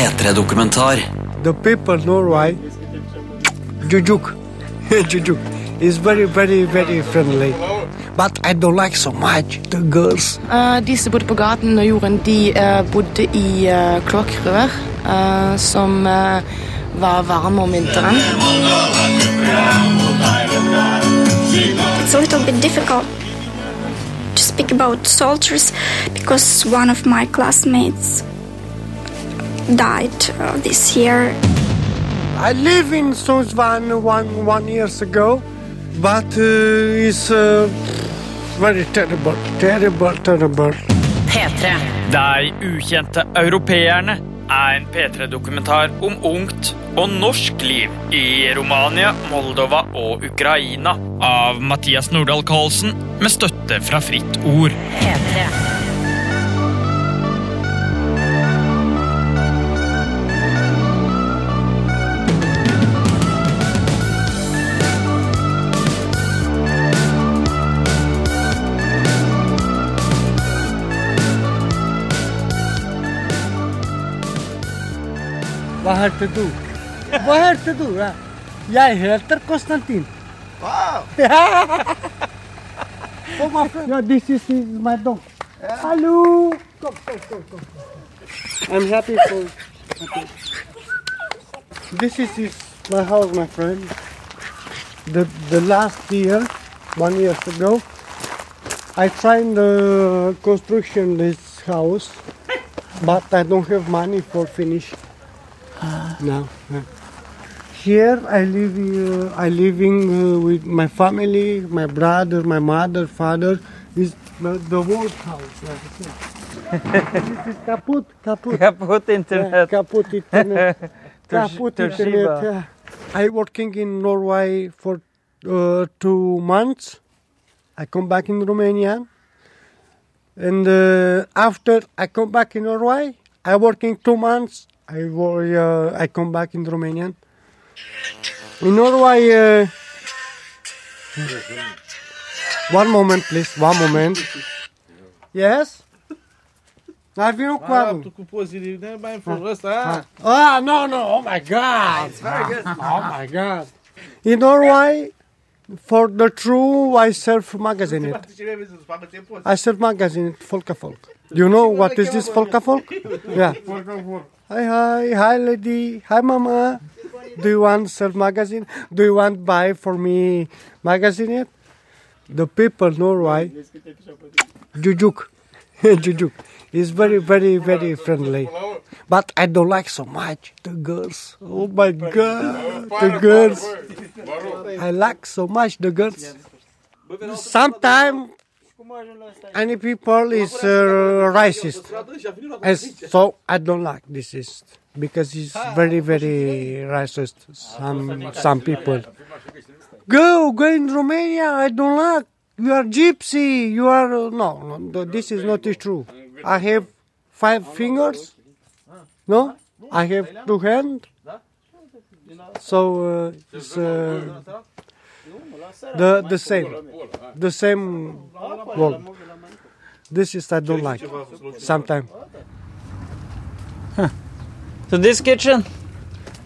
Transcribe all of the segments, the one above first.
P3-dokumentar. The people Norway, Jujuk, Jujuk, is very, very, very friendly. But I don't like so much the girls. Uh, de som bodde på gaten og jorden, de uh, bodde i uh, kloakkrør uh, som eh, var varme om vinteren. It's a little bit difficult to speak about soldiers because one of my classmates died uh, this year. I live in Sundsvall one, one years ago, but uh, it's uh, very terrible, terrible, terrible. P3. De ukjente europeerne er en P3-dokumentar om ungt og norsk liv i Romania, Moldova og Ukraina av Mathias Nordahl Karlsen med støtte fra Fritt Ord. P3. Hva heter du? Hva heter du? Ja? Jeg heter Konstantin. Wow! oh, my friend. Yeah, this is my dog. Hello. Come, come, come, come. I'm happy for. Happy. This is, is my house, my friend. The the last year, one year ago, I tried the construction this house, but I don't have money for finish. No. no. Here I live. Uh, I living uh, with my family, my brother, my mother, father. Is the, old house. Like I said. this is kaput, kaput. Kaputt Yeah, internet. kaput internet. Kaput internet. Yeah. I working in Norway for uh, two months. I come back in Romania, and uh, after I come back in Norway, I working two months. I wo- uh, I come back in Romania. In Norway, uh, one moment, please. One moment. Yes. I've been Ah, tu cu pozile, ne mai în felul ăsta. Ah, no, no. Oh my God. Oh my God. In Norway, for the true, I serve magazine it. Cine vrei să-ți facă ce poți? I serve magazine it, Folka Folk. Do you know what is this Folka Folk? Yeah. Hi, hi, hi, lady. Hi, mama. Do you want serve magazine? Do you want buy for me magazine it? The people know why. Jujuk, Jujuk, He's very, very, very friendly. But I don't like so much the girls. Oh my God, the girls. I like so much the girls. Sometimes any people is uh, racist, As- so I don't like this is because it's very, very racist. Some some people. Go, go in Romania. I don't like. You are gypsy. You are no, no. This is not true. I have five fingers. No, I have two hands. So uh, it's uh, the the same, the same word. This is I don't like. Sometimes So this kitchen?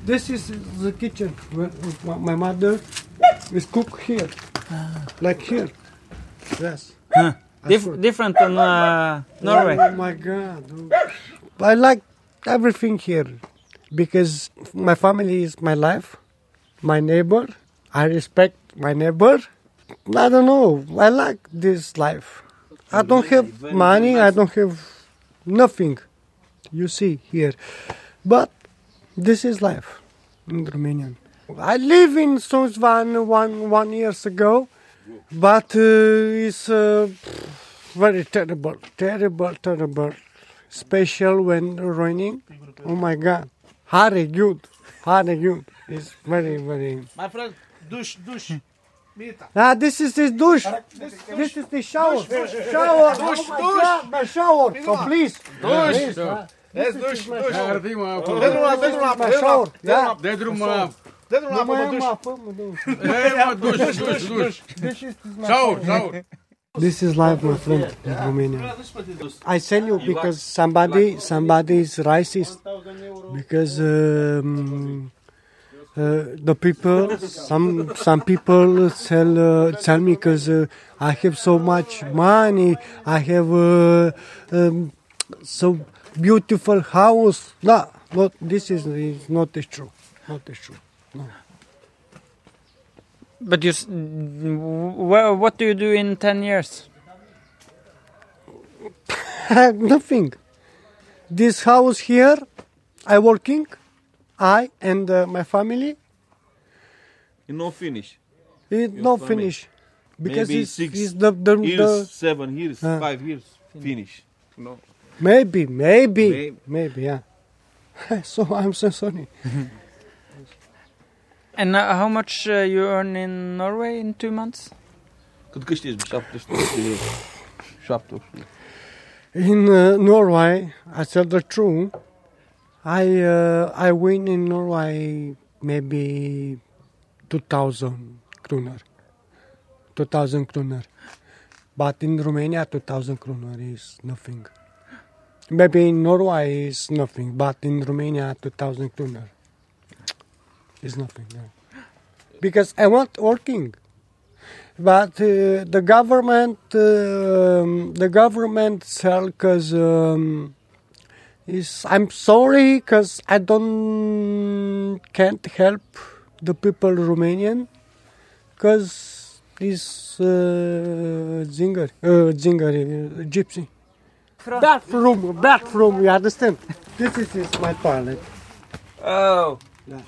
this is the kitchen. where My my mother is cook here, like here. Yes. Dif- different than uh, Norway. Oh my God. I like everything here because my family is my life, my neighbor. I respect my neighbor. I don't know. I like this life. I don't have money. I don't have nothing. You see here. But this is life in Romanian. I live in Sundsvall one, one years ago, but uh, it's uh, very terrible, terrible, terrible. Special when raining. Oh my God. Herregud. Herregud. It's very, very. My friend, duș, duș. Mita. Ah, this is the douche. This is the shower. Shower. Oh my God, my shower. So please. Please, ah, Vezi, duș, duș. Ar fi, mă, Dă drumul la, dă drumul la, dă drumul shower. la, Yeah. Dă drum, mă. dă drumul la, Nu mai până am duș. apă, mă, duș. Ei, mă, duș, duș, duș. This is my Șaur, șaur. This is life, my friend, in Romania. I tell you because somebody, somebody is racist. because um, uh, the people, some some people tell uh, tell me because uh, I have so much money, I have uh, um, so beautiful house. No, not this is, is not true. Not true. But you, what do you do in ten years? Nothing. This house here, I working, I and uh, my family. You no finish. It Your not family. finish because Maybe it's, six it's the, the, years, the seven years, Uh. five years, finish. No. maybe maybe Maybe. maybe yeah. so I'm so sorry. And uh, how much uh, you earn in Norway in two months? Cât câștigi? 700 de euro. 700. In uh, Norway, I tell the truth. I uh, I win in Norway maybe two thousand kroner. Two thousand kroner, but in Romania two thousand kroner is nothing. Maybe in Norway is nothing, but in Romania two thousand kroner is nothing. Because I want working. But uh, the government, um the government tell because um, is I'm sorry because I don't can't help the people Romanian because this uh, zinger, uh, zinger, uh, gypsy. Bathroom, bathroom. You understand? This is, is my toilet. Oh. Yeah.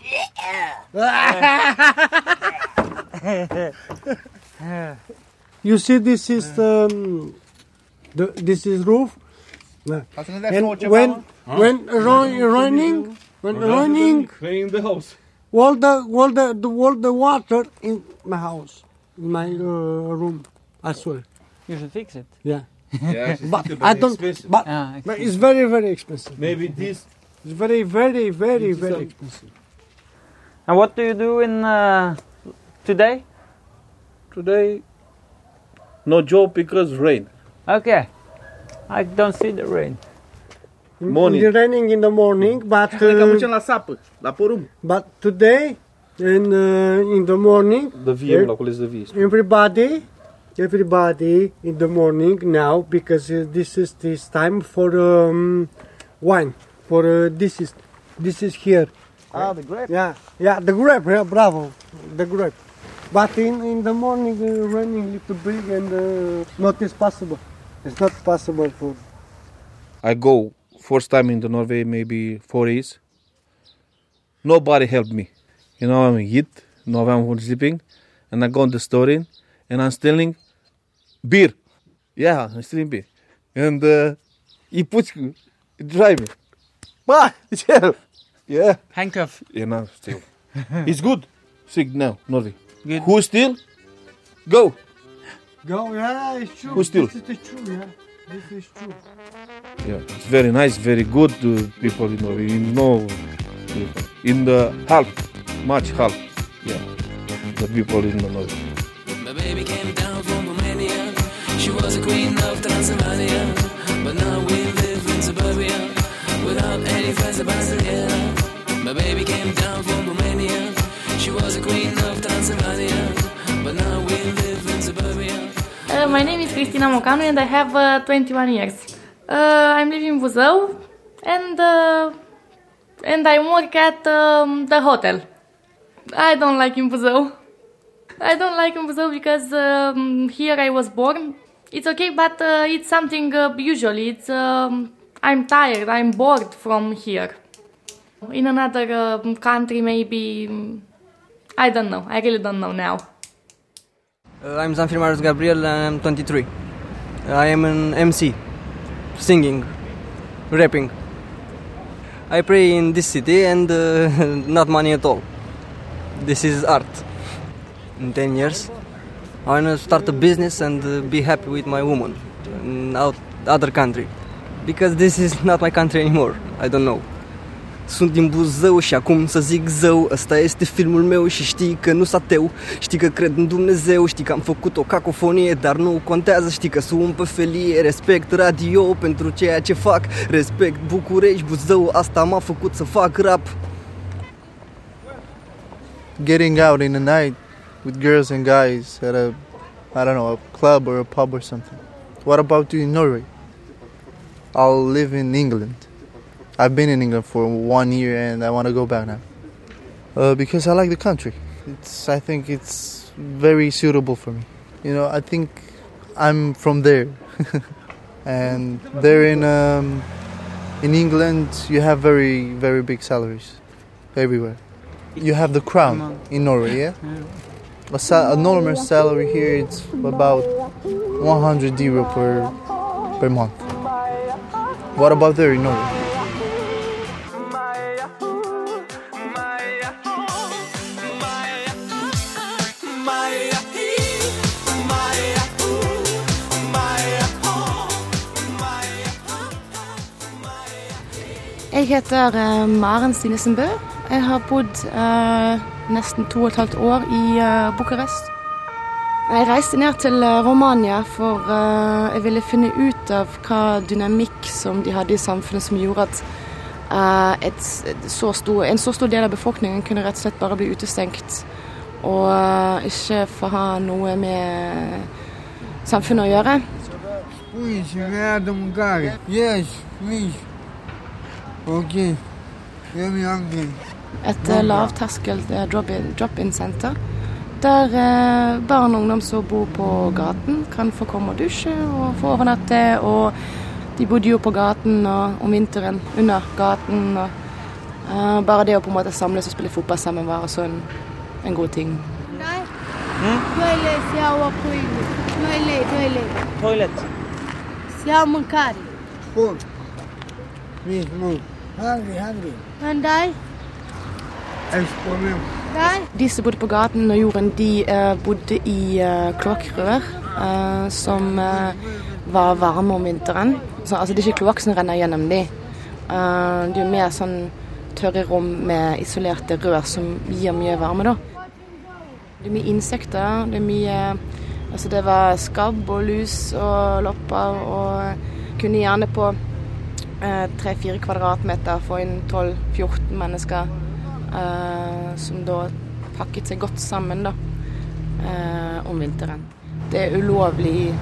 You see, this is um, the this is roof. Ca să ne dea și And when mă? when run, running when running Clean the house. all the all the, the all the water in my house, in my uh, room as well. You should fix it. Yeah, Yeah, it's but I don't. expensive. But, Ah, but it's very very expensive. Maybe this. It's very very very very some- expensive. And what do you do in uh, today? Today, no job because rain. Okay. I don't see the rain. Morning. It's raining in the morning, but Noi că uh, la sapă, la porumb. but today in uh, in the morning The VM, la acolo este the V. everybody everybody in the morning now because uh, this is this time for um, wine for uh, this is this is here Ah, the grape. yeah yeah the grape yeah bravo the grape but in in the morning uh, raining little bit and uh, not is possible it's not possible for I go first time in the Norway maybe four years. Nobody helped me. You know, I'm eat, no I'm sleeping, and I go in the store in, and I'm stealing beer. Yeah, I'm stealing beer, and uh, he puts drive me. Bah, yeah, yeah, Handcuff. you know, still. it's good. Sick now, Norway. Good. Who steal? Go. Go yeah it's true Who still? this is true yeah this is true Yeah, it's very nice, very good uh, people in Norway. You know, in the half, much half. Yeah, the people in the Norway. My baby came down from Romania. She was a queen of Transylvania. But now we live in suburbia without any friends of Brasilia. My baby came down from Romania. She was a queen of Transylvania. But now we live in suburbia. Uh, my name is Cristina Mocanu and I have uh, 21 years. Uh, I'm living in Buzău and uh, and I work at um, the hotel. I don't like in Buzău. I don't like in Buzău because um, here I was born. It's okay, but uh, it's something usually. It's um, I'm tired. I'm bored from here. In another uh, country, maybe I don't know. I really don't know now. Uh, I'm Zanfir Marius Gabriel and I'm 23. I am an MC, singing, rapping. I pray in this city and uh, not money at all. This is art. In 10 years, I want to start a business and uh, be happy with my woman in out other country. Because this is not my country anymore. I don't know. Sunt din Buzău și acum să zic zău Ăsta este filmul meu și știi că nu s ateu Știi că cred în Dumnezeu Știi că am făcut o cacofonie Dar nu contează Știi că sun pe felie Respect radio pentru ceea ce fac Respect București, Buzău Asta m-a făcut să fac rap getting out in the night with girls and guys at a I don't know a club or a pub or something. What about you in Norway? I'll live in England. I've been in England for one year and I want to go back now uh, because I like the country. It's I think it's very suitable for me. You know I think I'm from there, and there in um, in England you have very very big salaries everywhere. You have the crown in Norway, yeah. A, a normal salary here it's about 100 euro per per month. What about there in Norway? Jeg heter eh, Maren Stinesen Bø. Jeg har bodd eh, nesten to og et halvt år i eh, Bucuresti. Jeg reiste ned til eh, Romania for eh, jeg ville finne ut av hva dynamikk som de hadde i samfunnet som gjorde at eh, et, et så stor, en så stor del av befolkningen kunne rett og slett bare bli utestengt og eh, ikke få ha noe med samfunnet å gjøre. Please, Okay. Et lavterskel eh, drop-in-senter. Der eh, barn og ungdom som bor på gaten, kan få komme og dusje og få overnatte. Og de bodde jo på gaten og om vinteren under gaten. Og, uh, bare det å på en måte samles og spille fotball sammen var også en, en god ting. Nei. Mm? Toilet, toilet, toilet. Toilet. Hungry, hungry. And I? Disse bodde på gaten og jorden, de eh, bodde i uh, kloakkrør eh, som eh, var varme om vinteren. Så, altså, det er ikke kloakk som renner gjennom de. Eh, det er mer sånn tørre rom med isolerte rør som gir mye varme, da. Det er mye insekter. Det er mye Altså, det var skabb og lus og lopper og kunne gjerne på tre-fire kvadratmeter få inn 12-14 mennesker eh, som da pakket seg godt sammen da, eh, om vinteren. Det er ulovlig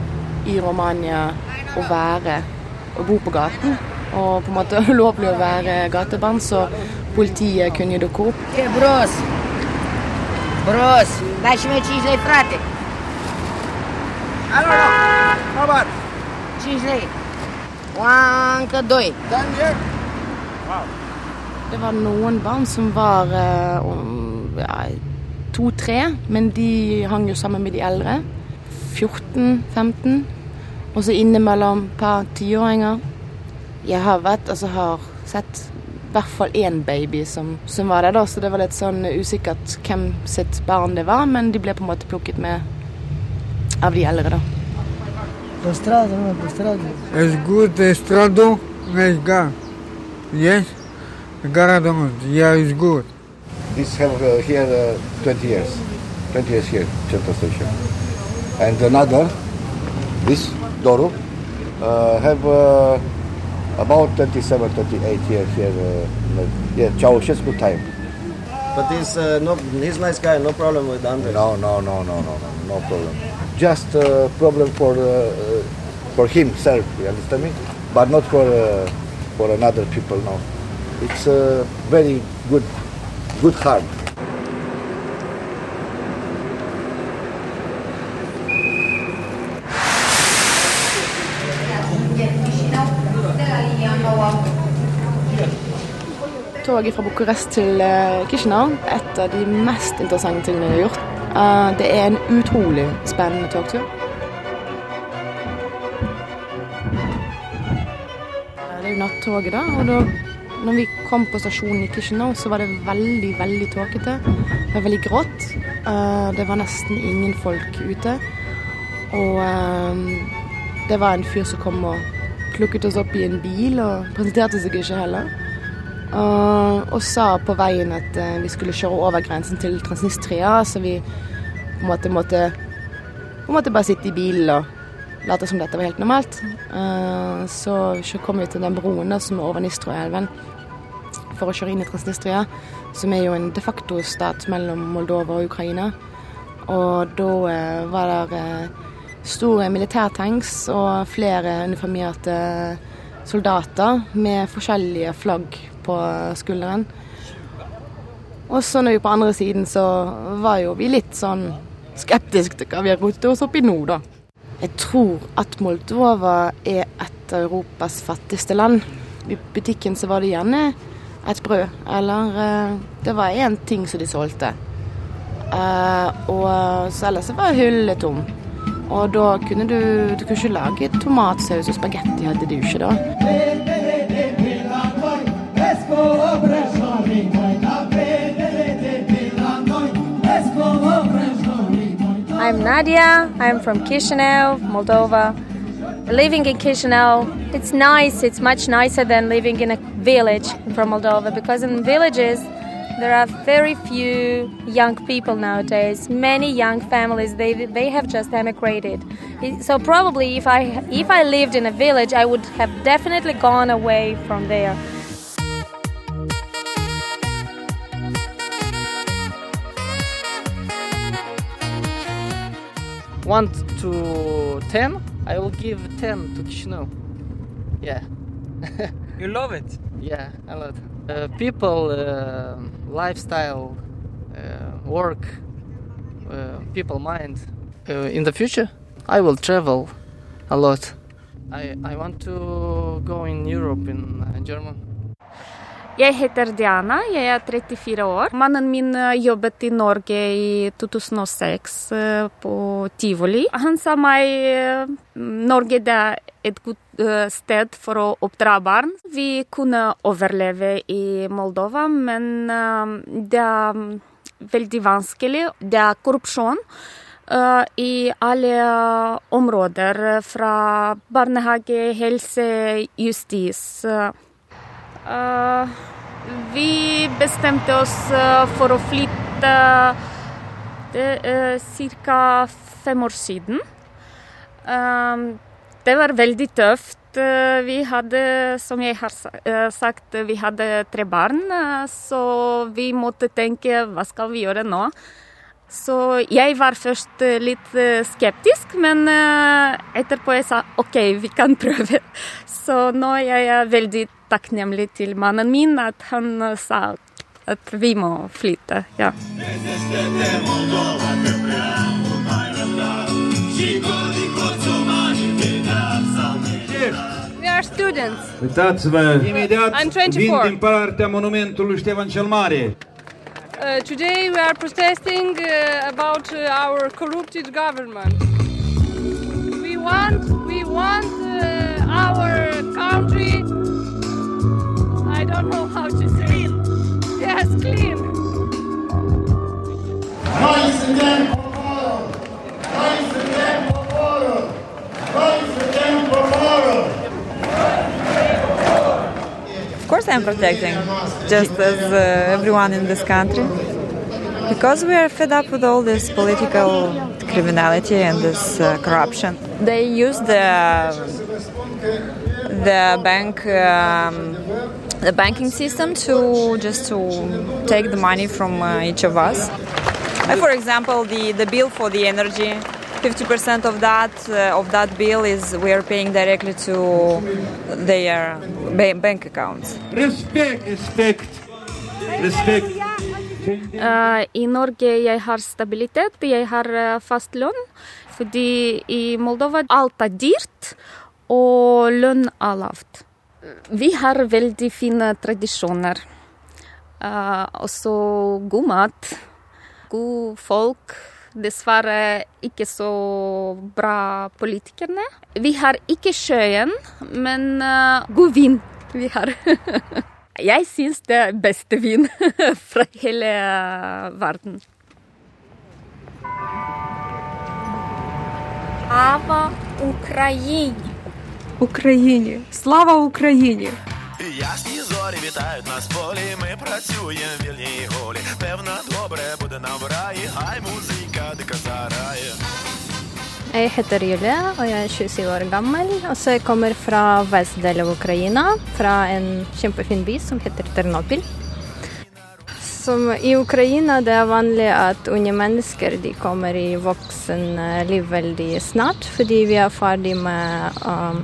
i, Romania å være å bo på gaten. Og på en måte ulovlig å være gatebarn, så politiet kunne dukke opp. Bros? Bros, dai și doi. 5 lei, frate. Alo, alo. Robert. 5 lei. Încă 2. Det var noen barn som var eh, ja, to-tre, men de hang jo sammen med de eldre. 14-15. Og så innimellom et par tiåringer. Jeg har vært, altså har sett i hvert fall én baby som, som var der, da, så det var litt sånn usikkert hvem sitt barn det var, men de ble på en måte plukket med av de eldre, da. Pe stradă, mă, pe stradă. Ești good, e stradul, ești gar. Yes? Gara domnul, yeah, is good. This have uh, here uh, 20 years, 20 years here, Central Station. And another, this Doru, uh, have uh, about 27, 28 years here. Uh, yeah, Ceausescu time. But he's uh, no, he's nice guy. No problem with Andres. No, no, no, no, no, no, no problem. Just a problem for uh, uh, for himself, you understand me? But not for uh, for another people. No, it's a very good, good heart. Toget fra Bucuresti til Chisinau, et av de mest interessante tingene jeg har gjort. Eh, det er en utrolig spennende togtur. Det er jo nattoget, da. Og da når vi kom på stasjonen i Chisinau, så var det veldig, veldig tåkete. Det var veldig grått. Eh, Det var nesten ingen folk ute. Og eh, det var en fyr som kom og plukket oss opp i en bil, og presenterte seg ikke heller. Og, sa på veien at eh, vi skulle kjøre over grensen til Transnistria, så vi på en måte måtte, på en måte bare sitte i bilen og late som dette var helt normalt. Eh, så, kom vi til den broen da, som er over Nistroelven for å kjøre inn i Transnistria, som er jo en de facto-stat mellom Moldova og Ukraina. Og da eh, var det store militærtanks og flere uniformerte soldater med forskjellige flagg på skulderen. Og så når vi på andre siden, så var jo vi litt sånn skeptiske til hva vi har rotet oss opp i nå, da. Jeg tror at Moldova er et av Europas fattigste land. I butikken så var det gjerne et brød, eller eh, det var én ting som de solgte. Eh, og så ellers var hullet tom. Og da kunne du, du kunne ikke lage tomatsaus og spagetti, hadde du ikke da. I'm Nadia. I'm from Chisinau, Moldova. Living in Chisinau, it's nice. It's much nicer than living in a village from Moldova because in villages there are very few young people nowadays. Many young families they they have just emigrated. So probably if I if I lived in a village, I would have definitely gone away from there. One to ten, I will give ten to Chisinau. Yeah. you love it? Yeah, a lot. Uh, people, uh, lifestyle, uh, work, uh, people mind. Uh, in the future, I will travel a lot. I, I want to go in Europe, in uh, German. Jeg heter Diana, jeg er 34 år. Mannen min eh, jobbet i Norge i 2006 eh, på tivoli. Han sa meg eh, Norge er et godt sted for å oppdra barn. Vi kunne overleve i Moldova, men det er veldig vanskelig. Det er korrupsjon. Uh, I alle områder, fra barnehage, helse, justis. Eh, vi bestemte oss eh, for å flytte ca. fem år siden. Eh, det var veldig tøft. Eh, Vi hadde, som jeg har eh, sagt, vi hadde tre barn, eh, så vi måtte tenke hva skal vi gjøre nå? Så jeg var først eh, litt eh, skeptisk, men eh, etterpå jeg sa OK, vi kan prøve. Så nå er jeg veldig takknemlig til mannen min at han sa at vi må flytte. Ja. We are students. Uitați-vă, imediat I'm 24. vin din partea monumentului Ștefan cel Mare. Uh, today we are protesting uh, about uh, our corrupted government. We want, we want I don't know how to say it. Yes, clean. Of course, I'm protecting, just as uh, everyone in this country, because we are fed up with all this political criminality and this uh, corruption. They use the the bank. Um, the banking system to just to take the money from uh, each of us. Like for example, the, the bill for the energy, 50% of that uh, of that bill is we are paying directly to their ba- bank accounts. Respekt, respekt, respekt. Eh, I Norge jeg har stabilitet, jeg har eh, fast lønn. Fordi i Moldova alt er dyrt, og lønn er lavt. Vi har veldig fine tradisjoner. Uh, også god mat. God folk. Dessverre ikke så bra politikerne. Vi har ikke sjøen, men uh, god vin vi har. Jeg syns det er beste vin fra hele eh, verden. Ava Ukraina. Україні! Слава Україні! Ясні зорі вітають нас полі. Ми працюємо в вільній голі. Певно, добре буде нам в раї, хай музика дика зарає. Jeg heter Julie, og jeg er 27 år gammel. Og så jeg kommer fra vestdelen av Ukraina, fra en kjempefin by som heter Ternopil. Som I Ukraina det er vanlig at unge mennesker de kommer i voksenliv veldig snart, fordi vi er ferdig med um,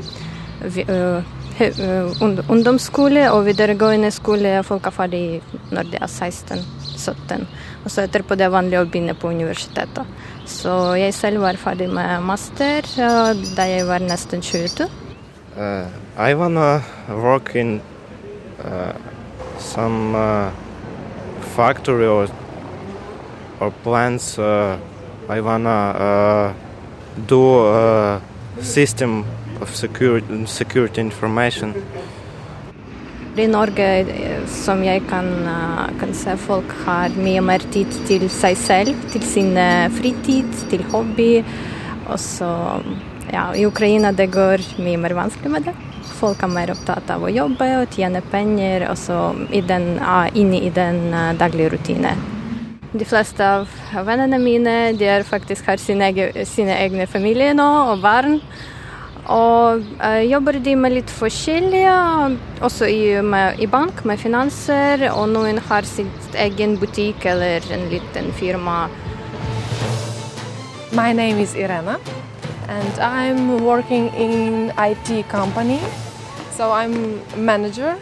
uh, uh, ungdomsskole og videregående skole. Folk er ferdig når de er 16-17. Og så etterpå det er vanlig å begynne på universitetet. Så jeg selv var ferdig med master uh, da jeg var nesten 22. Uh, I wanna work in uh, some uh, factory or or plants. Uh, I wanna uh, do a system of security, security information. I Norge, eh, som jeg kan, eh, kan se, folk har mye mer tid til seg selv, til sin eh, fritid, til hobby. Og så, ja, I Ukraina det går mye mer vanskelig med det. Folk er mer opptatt av å jobbe og tjene penger, og så inne i den eh, daglige rutinen. De fleste av vennene mine de faktisk har sine, sine egne familier nå, og barn. Og eh, jobber de med litt forskjellige, også i, med, i bank, med finanser, og noen har sitt egen butikk eller en liten firma. My name is Irena and I'm working in IT company. So I'm manager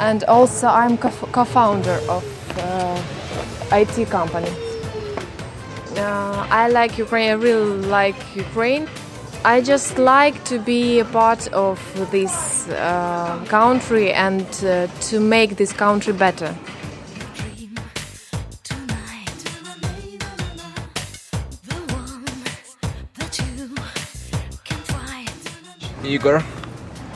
and also I'm co- co-founder of uh, IT company. Uh, I like Ukraine. I really like Ukraine. I just like to be a part of this uh, country and uh, to make this country better. Igor.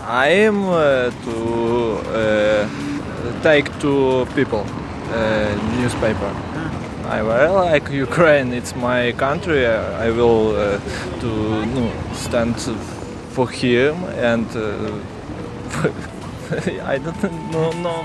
I am uh, to uh, take to people uh, newspaper. I very like Ukraine. It's my country. I will uh, to no, stand for him and uh, I don't know. No.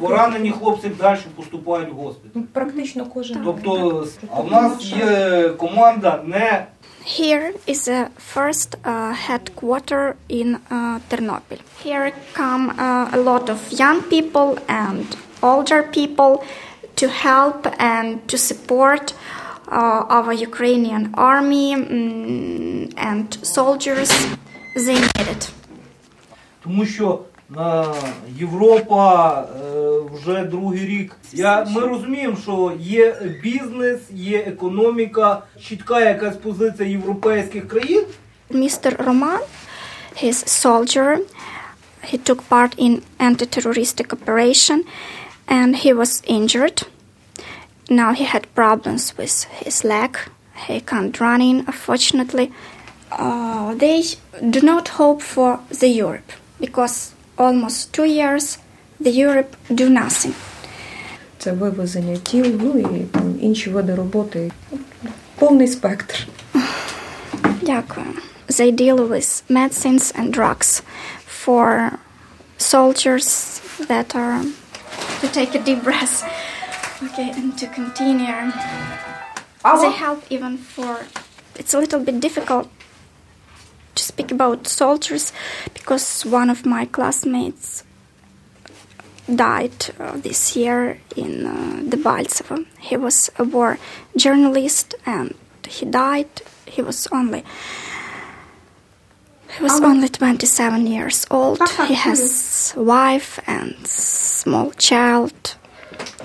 Поранені хлопці далі поступають в госпіталь. Практично кожен. Тобто, а в нас є команда не Here is the first uh, headquarter in uh, Ternopil. Here come uh, a lot of young people and older people to help and to support uh, our Ukrainian army mm, and soldiers. They need it. тому що е, Європа е, вже другий рік. Я, ми розуміємо, що є бізнес, є економіка, чітка якась позиція європейських країн. Mr. Roman, his soldier, he took part in anti-terroristic operation and he was injured. Now he had problems with his leg. He can't run in, unfortunately. Uh, they do not hope for the Europe because almost two years the Europe do nothing. Це вивезення тіл, ну і там інші види роботи. Повний спектр. Дякую. They deal with medicines and drugs for soldiers that are to take a deep breath. Okay, and to continue. They help even for. It's a little bit difficult to speak about soldiers because one of my classmates died uh, this year in uh, Debaltsevo. He was a war journalist and he died. He was only he was only 27 years old. He has wife and small child.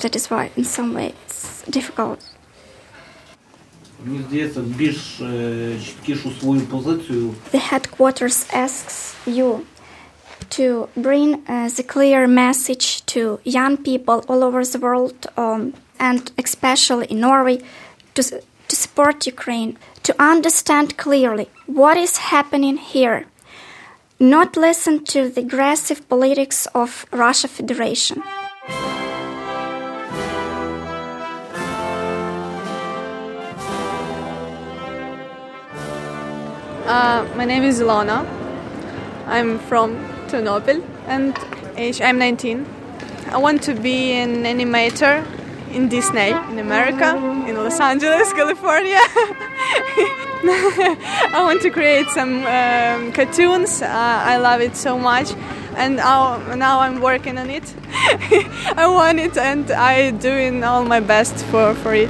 That is why in some way it's difficult. Мені здається, більш е, чіткішу свою позицію The headquarters asks you to bring uh, the clear message to young people all over the world um, and especially in Norway to, s- to support Ukraine, to understand clearly what is happening here, not listen to the aggressive politics of Russia Federation. Uh, my name is Ilona. I'm from Ternopil and age I'm 19. I want to be an animator in Disney in America, in Los Angeles, California. I want to create some um, cartoons. Uh, I love it so much, and now, now I'm working on it. I want it, and I doing all my best for, for it.